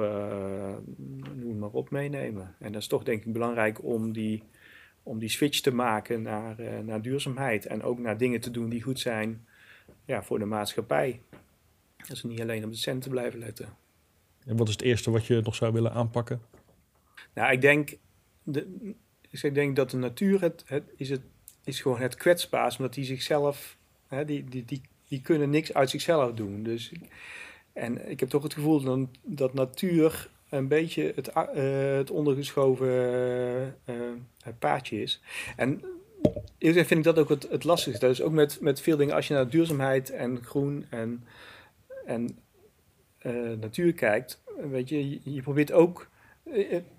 noem maar op meenemen. En dat is toch denk ik belangrijk om die, om die switch te maken naar, uh, naar duurzaamheid. En ook naar dingen te doen die goed zijn ja, voor de maatschappij. Dus niet alleen op de centen blijven letten. En wat is het eerste wat je nog zou willen aanpakken? Nou, ik denk, de, ik denk dat de natuur het, het, is, het, is gewoon het kwetsbaarst, omdat die zichzelf Hè, die, die, die, die kunnen niks uit zichzelf doen. Dus, en ik heb toch het gevoel dat, dat natuur een beetje het, uh, het ondergeschoven uh, paadje is. En eerlijk vind ik dat ook het, het lastigste. Is ook met, met veel dingen, als je naar duurzaamheid en groen en, en uh, natuur kijkt, weet je, je probeert ook.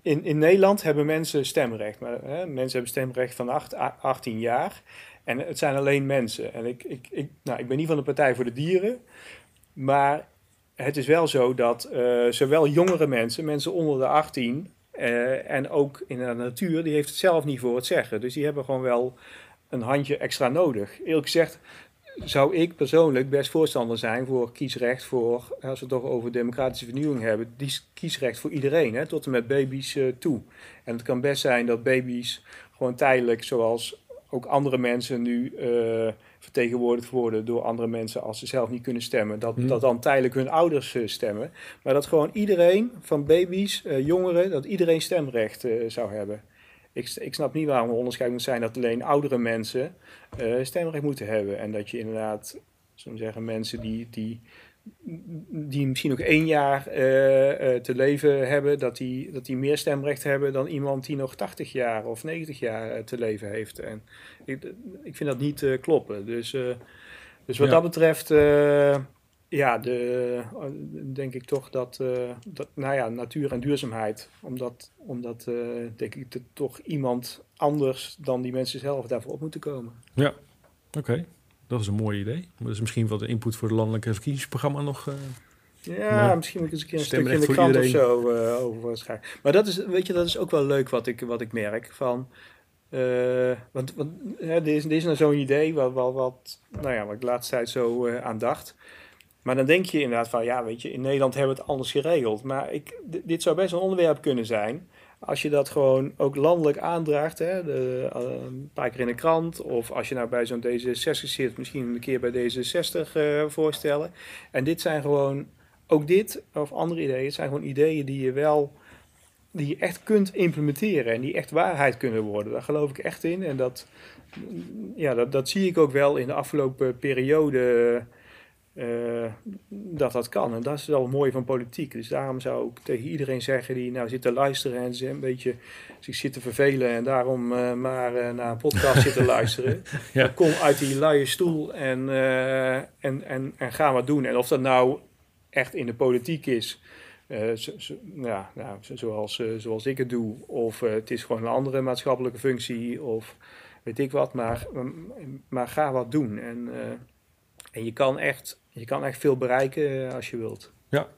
In, in Nederland hebben mensen stemrecht. Maar, hè, mensen hebben stemrecht van 8, 18 jaar. En het zijn alleen mensen. En ik, ik, ik, nou, ik ben niet van de Partij voor de Dieren. Maar het is wel zo dat uh, zowel jongere mensen, mensen onder de 18, uh, en ook in de natuur, die heeft het zelf niet voor het zeggen. Dus die hebben gewoon wel een handje extra nodig. Eerlijk gezegd zou ik persoonlijk best voorstander zijn voor kiesrecht voor, als we het toch over democratische vernieuwing hebben, die kiesrecht voor iedereen, hè, tot en met baby's uh, toe. En het kan best zijn dat baby's gewoon tijdelijk, zoals ook andere mensen nu uh, vertegenwoordigd worden door andere mensen als ze zelf niet kunnen stemmen, dat, hmm. dat dan tijdelijk hun ouders uh, stemmen. Maar dat gewoon iedereen, van baby's, jongeren, dat iedereen stemrecht zou hebben. Ik, ik snap niet waarom er onderscheid moet zijn dat alleen oudere mensen stemrecht moeten hebben. En dat je inderdaad, zullen zeggen, mensen die, die, die misschien nog één jaar uh, uh, te leven hebben, dat die, dat die meer stemrecht hebben dan iemand die nog 80 jaar of 90 jaar te leven heeft. En ik, ik vind dat niet kloppen. Dus, dus wat ja. dat betreft ja, de, denk ik toch dat, dat, nou ja, natuur en duurzaamheid, omdat, omdat denk ik, toch iemand anders dan die mensen zelf daarvoor op moeten komen. Ja, oké. Dat is een mooi idee. Dat is misschien wat de input voor het landelijke verkiezingsprogramma nog. Uh, ja, misschien moet ik eens een keer een stukje in de krant iedereen. of zo over schrijven. Maar dat is, weet je, dat is ook wel leuk wat ik, wat ik merk. Van, want want hè, dit, is, dit is nou zo'n idee wat, wat, wat, nou ja, wat ik de laatste tijd zo aan dacht. Maar dan denk je inderdaad van, ja, weet je, in Nederland hebben we het anders geregeld. Maar ik, dit zou best een onderwerp kunnen zijn. Als je dat gewoon ook landelijk aandraagt, hè, de, uh, een paar keer in de krant. Of als je nou bij zo'n D66 zit, misschien een keer bij D66 uh, voorstellen. En dit zijn gewoon, ook dit of andere ideeën, zijn gewoon ideeën die je wel, die je echt kunt implementeren. En die echt waarheid kunnen worden. Daar geloof ik echt in. En dat, ja, dat zie ik ook wel in de afgelopen periode uh, dat dat kan. En dat is wel mooi van politiek. Dus daarom zou ik tegen iedereen zeggen die nou zit te luisteren en ze een beetje zich zit te vervelen en daarom uh, maar uh, naar een podcast zit te luisteren. ja. Kom uit die luie stoel en, en, en, en ga wat doen. En of dat nou echt in de politiek is, zo, zo, ja, nou, zoals, zoals ik het doe, of het is gewoon een andere maatschappelijke functie, of weet ik wat, maar, maar ga wat doen. En, en je kan echt je kan echt veel bereiken eh, als je wilt. Ja,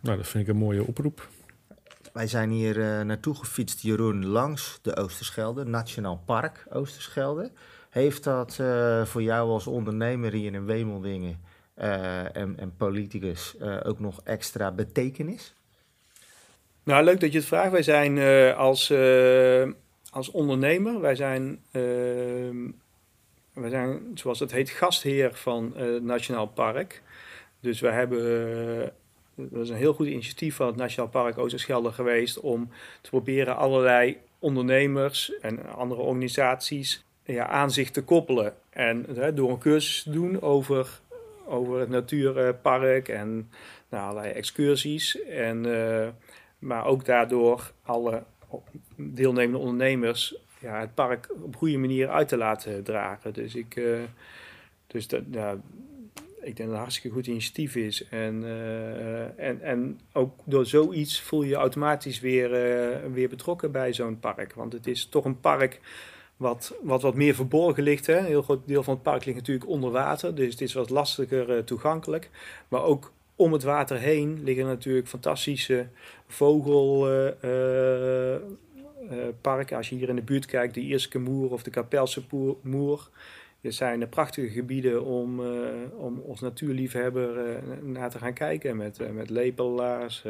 nou dat vind ik een mooie oproep. Wij zijn hier uh, naartoe gefietst, Jeroen, langs de Oosterschelde, Nationaal Park Oosterschelde. Heeft dat uh, voor jou als ondernemer hier in Wemeldingen uh, en, en, politicus ook nog extra betekenis? Nou, leuk dat je het vraagt. Wij zijn als, als ondernemer, wij zijn ehm, we zijn, zoals het heet, gastheer van uh, het Nationaal Park. Dus we hebben, uh, dat is een heel goed initiatief van het Nationaal Park Oosterschelde geweest om te proberen allerlei ondernemers en andere organisaties ja, aan zich te koppelen. En door een cursus te doen over, over het natuurpark en nou, allerlei excursies. En, uh, maar ook daardoor alle deelnemende ondernemers ja, het park op goede manier uit te laten dragen. Dus ik, uh, dus dat, ja, ik denk dat het een hartstikke goed initiatief is. En, uh, en, en ook door zoiets voel je je automatisch weer, uh, weer betrokken bij zo'n park. Want het is toch een park wat wat, wat meer verborgen ligt. Hè? Een heel groot deel van het park ligt natuurlijk onder water. Dus het is wat lastiger toegankelijk. Maar ook om het water heen liggen natuurlijk fantastische vogel parken. Als je hier in de buurt kijkt, de Ierse Moer of de Kapelse Moer. Dit zijn prachtige gebieden om, uh, om als natuurliefhebber uh, naar te gaan kijken. Met, met lepelaars,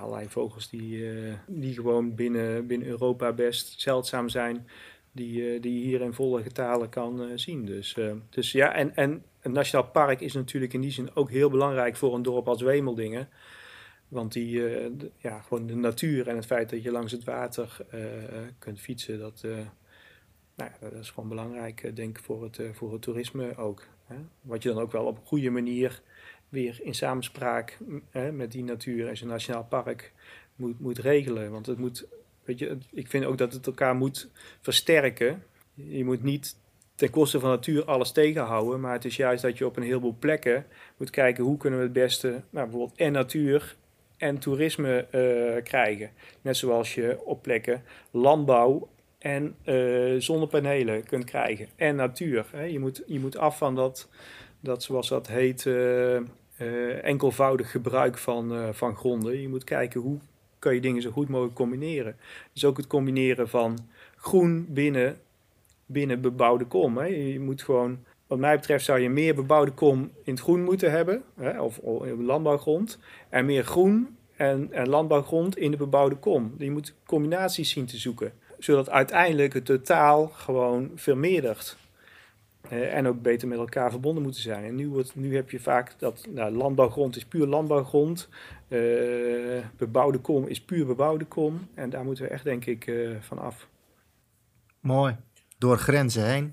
allerlei vogels die, die gewoon binnen, binnen Europa best zeldzaam zijn. Die, die je hier in volle getalen kan zien. Dus, dus ja, en, en het Nationaal Park is natuurlijk in die zin ook heel belangrijk voor een dorp als Wemeldingen. Want die, uh, ja, gewoon de natuur en het feit dat je langs het water uh, kunt fietsen, dat, nou, dat is gewoon belangrijk, denk ik, voor het, voor het toerisme ook. Hè? Wat je dan ook wel op een goede manier weer in samenspraak met die natuur en zijn nationaal park moet, moet regelen. Want het moet, weet je, ik vind ook dat het elkaar moet versterken. Je moet niet ten koste van natuur alles tegenhouden, maar het is juist dat je op een heleboel plekken moet kijken hoe kunnen we het beste, nou, bijvoorbeeld en natuur en toerisme uh, krijgen. Net zoals je op plekken landbouw en uh, zonnepanelen kunt krijgen. En natuur. Hè. Je, moet, je moet af van dat, dat zoals dat heet, uh, enkelvoudig gebruik van, van gronden. Je moet kijken hoe kan je dingen zo goed mogelijk combineren. Dus ook het combineren van groen binnen, binnen bebouwde kom. Hè. Je moet gewoon, wat mij betreft zou je meer bebouwde kom in het groen moeten hebben, hè, of, in landbouwgrond, en meer groen en, en landbouwgrond in de bebouwde kom. Je moet combinaties zien te zoeken, zodat uiteindelijk het totaal gewoon vermeerdert. En ook beter met elkaar verbonden moeten zijn. En nu, wordt, nu heb je vaak dat nou, landbouwgrond is puur landbouwgrond. Uh, bebouwde kom is puur bebouwde kom. En daar moeten we echt, denk ik, uh, van af. Mooi. Door grenzen heen.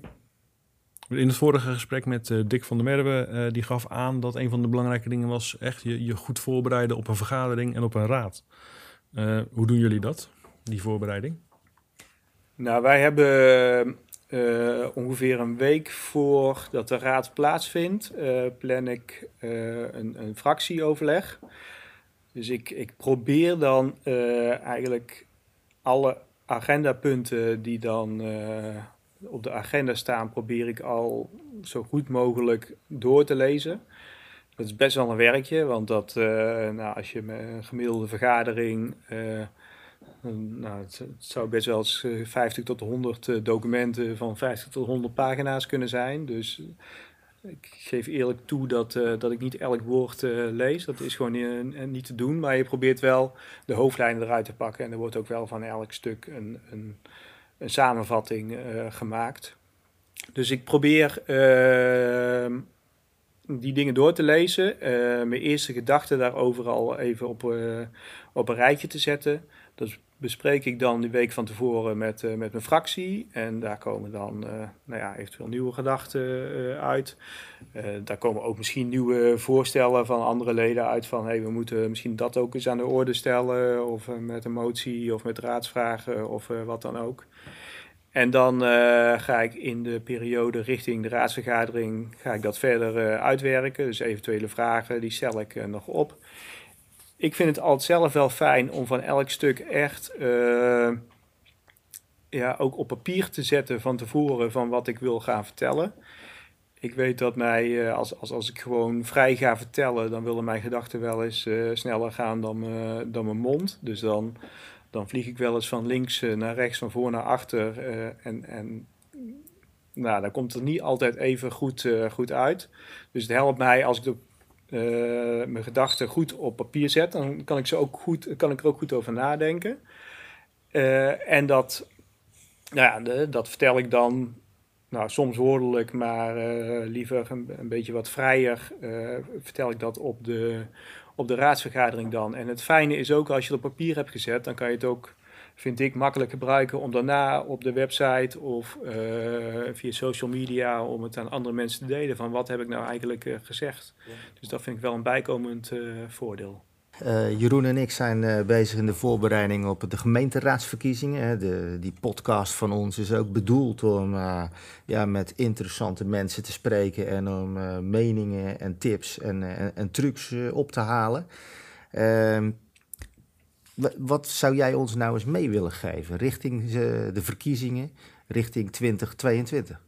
In het vorige gesprek met uh, Dick van der Merwe, uh, die gaf aan dat een van de belangrijke dingen was echt je, je goed voorbereiden op een vergadering en op een raad. Uh, hoe doen jullie dat, die voorbereiding? Nou, wij hebben ongeveer een week voordat de raad plaatsvindt, plan ik een, een, fractieoverleg. Dus ik, ik probeer dan eigenlijk alle agendapunten die dan op de agenda staan, probeer ik al zo goed mogelijk door te lezen. Dat is best wel een werkje, want dat, uh, nou, als je een gemiddelde vergadering, uh, nou, het, zou best wel eens 50 tot 100 documenten van 50 tot 100 pagina's kunnen zijn. Dus ik geef eerlijk toe dat, dat ik niet elk woord lees. Dat is gewoon niet te doen, maar je probeert wel de hoofdlijnen eruit te pakken. En er wordt ook wel van elk stuk een, een een samenvatting uh, gemaakt. Dus ik probeer uh, die dingen door te lezen, uh, mijn eerste gedachten daarover al even op, op een rijtje te zetten. Dat bespreek ik dan die week van tevoren met, met mijn fractie. En daar komen dan nou ja, eventueel nieuwe gedachten uit. daar komen ook misschien nieuwe voorstellen van andere leden uit. Van hey, we moeten misschien dat ook eens aan de orde stellen. Of met een motie of met raadsvragen of wat dan ook. En dan ga ik in de periode richting de raadsvergadering ga ik dat verder uitwerken. Dus eventuele vragen, die stel ik nog op. Ik vind het altijd zelf wel fijn om van elk stuk echt ja, ook op papier te zetten van tevoren van wat ik wil gaan vertellen. Ik weet dat mij, als, als, als ik gewoon vrij ga vertellen, dan willen mijn gedachten wel eens sneller gaan dan, dan mijn mond. Dus dan dan vlieg ik wel eens van links eh, naar rechts, van voor naar achter. Eh, en, en nou, dan komt het niet altijd even goed, goed uit. Dus het helpt mij als ik de, uh, mijn gedachten goed op papier zet. Dan kan ik, ze ook goed, kan ik er ook goed over nadenken. Uh, en dat, nou ja, dat vertel ik dan nou, soms woordelijk, maar liever een, een, beetje wat vrijer. vertel ik dat op de, op de raadsvergadering dan. En het fijne is ook als je het op papier hebt gezet, dan kan je het ook, vind ik, makkelijk gebruiken om daarna op de website of uh, via social media om het aan andere mensen te delen van wat heb ik nou eigenlijk uh, gezegd. Ja. Dus dat vind ik wel een bijkomend uh, voordeel. Uh, Jeroen en ik zijn uh, bezig in de voorbereiding op de gemeenteraadsverkiezingen. De, die podcast van ons is ook bedoeld om uh, ja, met interessante mensen te spreken en om meningen en tips en, en, en trucs op te halen. Ehm, wat zou jij ons nou eens mee willen geven richting de verkiezingen, richting 2022?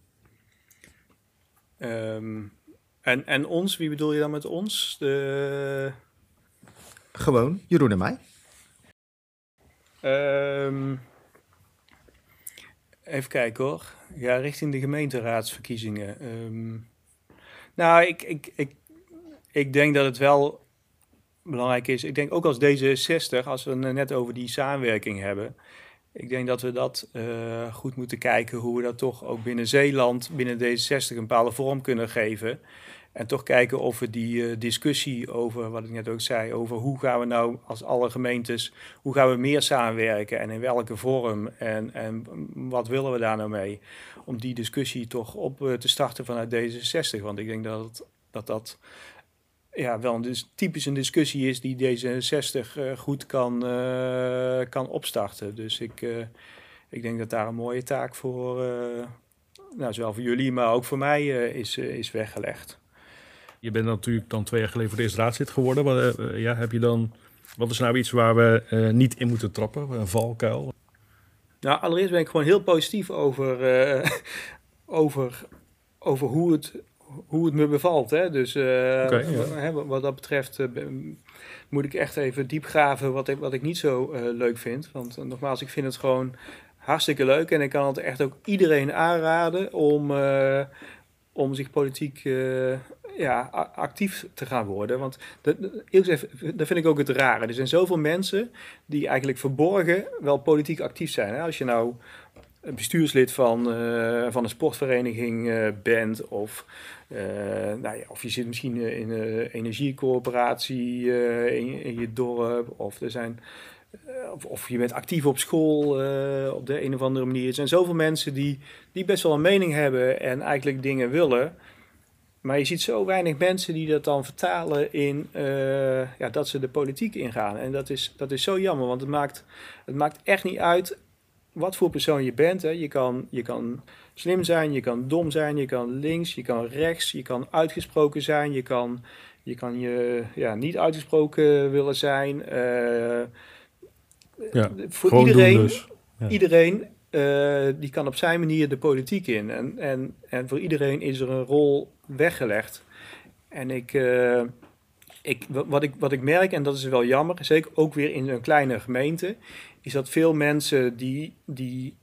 Um, en, en ons, wie bedoel je dan met ons? De... Gewoon, Jeroen en mij. Um, even kijken hoor. Ja, richting de gemeenteraadsverkiezingen. Um, nou, ik, ik, ik, ik denk dat het wel belangrijk is. Ik denk ook als D66, als we het net over die samenwerking hebben. Ik denk dat we dat uh, goed moeten kijken hoe we dat toch ook binnen Zeeland, binnen D66 een bepaalde vorm kunnen geven. En toch kijken of we die uh, discussie over, wat ik net ook zei, over hoe gaan we nou als alle gemeentes, hoe gaan we meer samenwerken en in welke vorm en, en wat willen we daar nou mee? Om die discussie toch op uh, te starten vanuit D66. Want ik denk dat dat, dat ja, wel een, dus typisch een discussie is die D66 uh, goed kan, kan opstarten. Dus ik, ik denk dat daar een mooie taak voor, nou, zowel voor jullie, maar ook voor mij is, is weggelegd. Je bent natuurlijk dan twee jaar geleden voor de eerste raadslid geworden. Wat, uh, ja, heb je dan, wat is nou iets waar we niet in moeten trappen? Een valkuil? Nou, allereerst ben ik gewoon heel positief over, over, over hoe, het, hoe het me bevalt. Hè? Dus eh, ja. wat- wat dat betreft eh, moet ik echt even diep graven wat ik, wat ik niet zo eh, leuk vind. Want nogmaals, ik vind het gewoon hartstikke leuk. En ik kan het echt ook iedereen aanraden om, om zich politiek ja, actief te gaan worden. Want dat, dat- vind ik ook het rare. Er zijn zoveel mensen die eigenlijk verborgen wel politiek actief zijn. Hè? Als je nou bestuurslid van, van een sportvereniging bent, of, nou ja, of je zit misschien eh, in een energiecoöperatie eh, in, je- in je dorp, of er zijn. eh, Of, of je bent actief op school eh, op de een of andere manier. Er zijn zoveel mensen die, die best wel een mening hebben en eigenlijk dingen willen. Maar je ziet zo weinig mensen die dat dan vertalen in eh, ja, dat ze de politiek ingaan. En dat is, dat is zo jammer, want het maakt, het maakt echt niet uit wat voor persoon je bent. Hè. Je, kan, je kan slim zijn, je kan dom zijn, je kan links, je kan rechts, je kan uitgesproken zijn, je kan je, kan je ja, niet uitgesproken willen zijn. Eh, Ja, voor iedereen, dus. Ja. iedereen eh, die kan op zijn manier de politiek in. En, en, en voor iedereen is er een rol weggelegd. En ik, eh, ik, wa- wat, ik, wat ik merk, en dat is wel jammer, zeker ook weer in een kleine gemeente, is dat veel mensen die, die,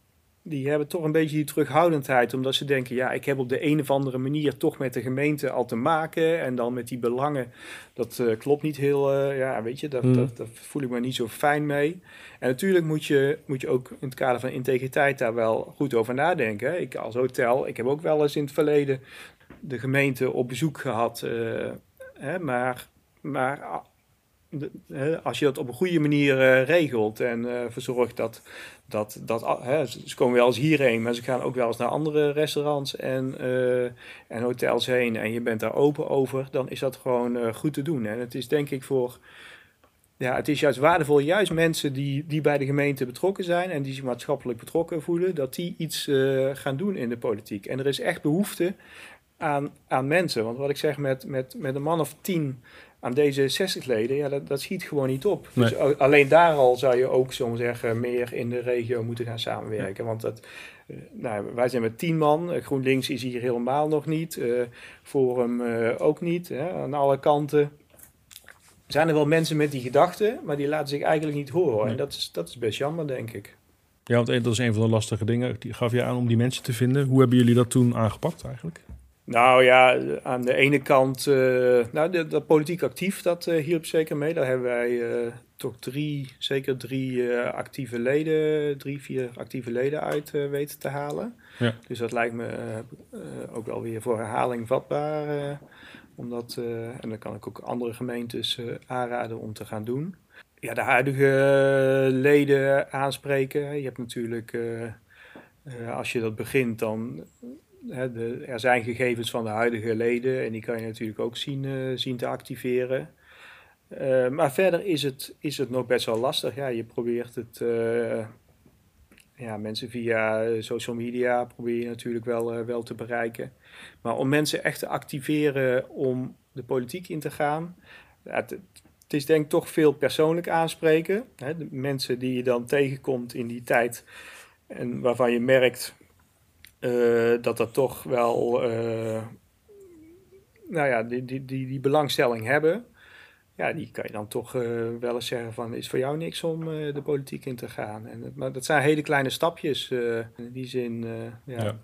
die hebben toch een beetje die terughoudendheid. Omdat ze denken, ja, ik heb op de een of andere manier toch met de gemeente al te maken. En dan met die belangen, dat eh, klopt niet heel, eh, ja, weet je, daar, Hmm. daar, daar voel ik me niet zo fijn mee. En natuurlijk moet je, moet je ook in het kader van integriteit daar wel goed over nadenken. hè. Ik als hotel, ik heb ook wel eens in het verleden de gemeente op bezoek gehad. eh, hè, maar maar ah, als je dat op een goede manier regelt en verzorgt dat, dat, dat ah, hè, ze komen wel eens hierheen, maar ze gaan ook wel eens naar andere restaurants en, eh, en hotels heen en je bent daar open over, dan is dat gewoon eh, goed te doen. En het is denk ik voor, ja, het is juist waardevol, juist mensen die, die bij de gemeente betrokken zijn en die zich maatschappelijk betrokken voelen, dat die iets eh, gaan doen in de politiek. En er is echt behoefte aan, aan mensen. Want wat ik zeg, met, met, met een man of tien aan D66-leden, ja, dat, dat schiet gewoon niet op. Dus Nee. alleen daar al zou je ook, zomaar zeggen, meer in de regio moeten gaan samenwerken. Want dat, eh, nou, wij zijn met tien man. Eh, GroenLinks is hier helemaal nog niet. eh Forum ook niet. Hè, aan alle kanten zijn er wel mensen met die gedachten, maar die laten zich eigenlijk niet horen. Nee. En dat is, dat is best jammer, denk ik. Ja, want dat is een van de lastige dingen. Die gaf je aan om die mensen te vinden. Hoe hebben jullie dat toen aangepakt eigenlijk? Nou ja, aan de ene kant, eh, nou, de, dat politiek actief, dat eh, hielp zeker mee. Daar hebben wij eh, toch drie, zeker drie actieve leden, drie, vier actieve leden uit weten te halen. Ja. Dus dat lijkt me ook wel weer voor herhaling vatbaar. omdat, en dan kan ik ook andere gemeentes aanraden om te gaan doen. Ja, de huidige leden aanspreken. Je hebt natuurlijk, als je dat begint, dan Er zijn gegevens van de huidige leden en die kan je natuurlijk ook zien, eh, zien te activeren. Eh, maar verder is het, is het nog best wel lastig. Ja, je probeert het, eh, ja, mensen via social media probeer je natuurlijk wel, wel te bereiken. Maar om mensen echt te activeren om de politiek in te gaan, het, is denk ik toch veel persoonlijk aanspreken. Hè, de mensen die je dan tegenkomt in die tijd en waarvan je merkt dat dat toch wel, eh, nou ja, die, die, die, die belangstelling hebben. Ja, die kan je dan toch eh, wel eens zeggen van, is voor jou niks om eh, de politiek in te gaan. En, maar dat zijn hele kleine stapjes. eh, in die zin, eh, ja, Ja.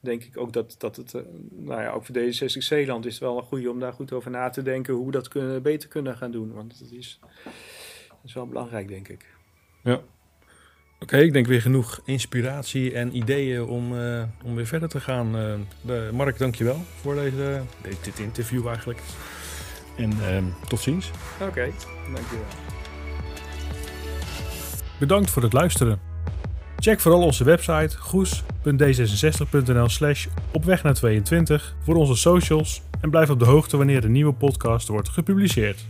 denk ik ook dat, dat het, eh, nou ja, ook voor D66 Zeeland is het wel een goede om daar goed over na te denken hoe we dat kunnen, beter kunnen gaan doen. Want dat is, dat is wel belangrijk, denk ik. Oké, ik denk weer genoeg inspiratie en ideeën om, eh, om weer verder te gaan. Eh, de, Mark, dankjewel voor deze, de- dit interview eigenlijk. En ehm, tot ziens. Oké, dankjewel. Bedankt voor het luisteren. Check vooral onze website goes.d66.nl slash op weg naar 22 voor onze socials en blijf op de hoogte wanneer een nieuwe podcast wordt gepubliceerd.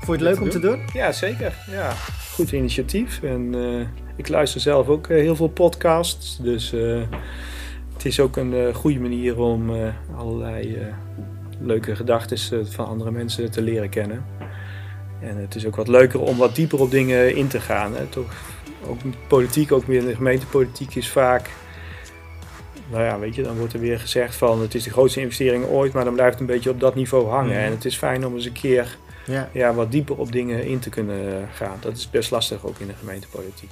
Vond je het leuk om te doen? Ja, zeker. Ja, goed initiatief. En eh, ik luister zelf ook eh, heel veel podcasts. Dus eh, het is ook een goede manier om allerlei leuke gedachten van andere mensen te leren kennen. En het is ook wat leuker om wat dieper op dingen in te gaan. Hè. Toch, ook politiek, ook weer in de gemeentepolitiek, is vaak nou ja, weet je, dan wordt er weer gezegd van het is de grootste investering ooit, maar dan blijft het een beetje op dat niveau hangen. Mhm. En het is fijn om eens een keer Ja. ja, wat dieper op dingen in te kunnen gaan. Dat is best lastig ook in de gemeentepolitiek.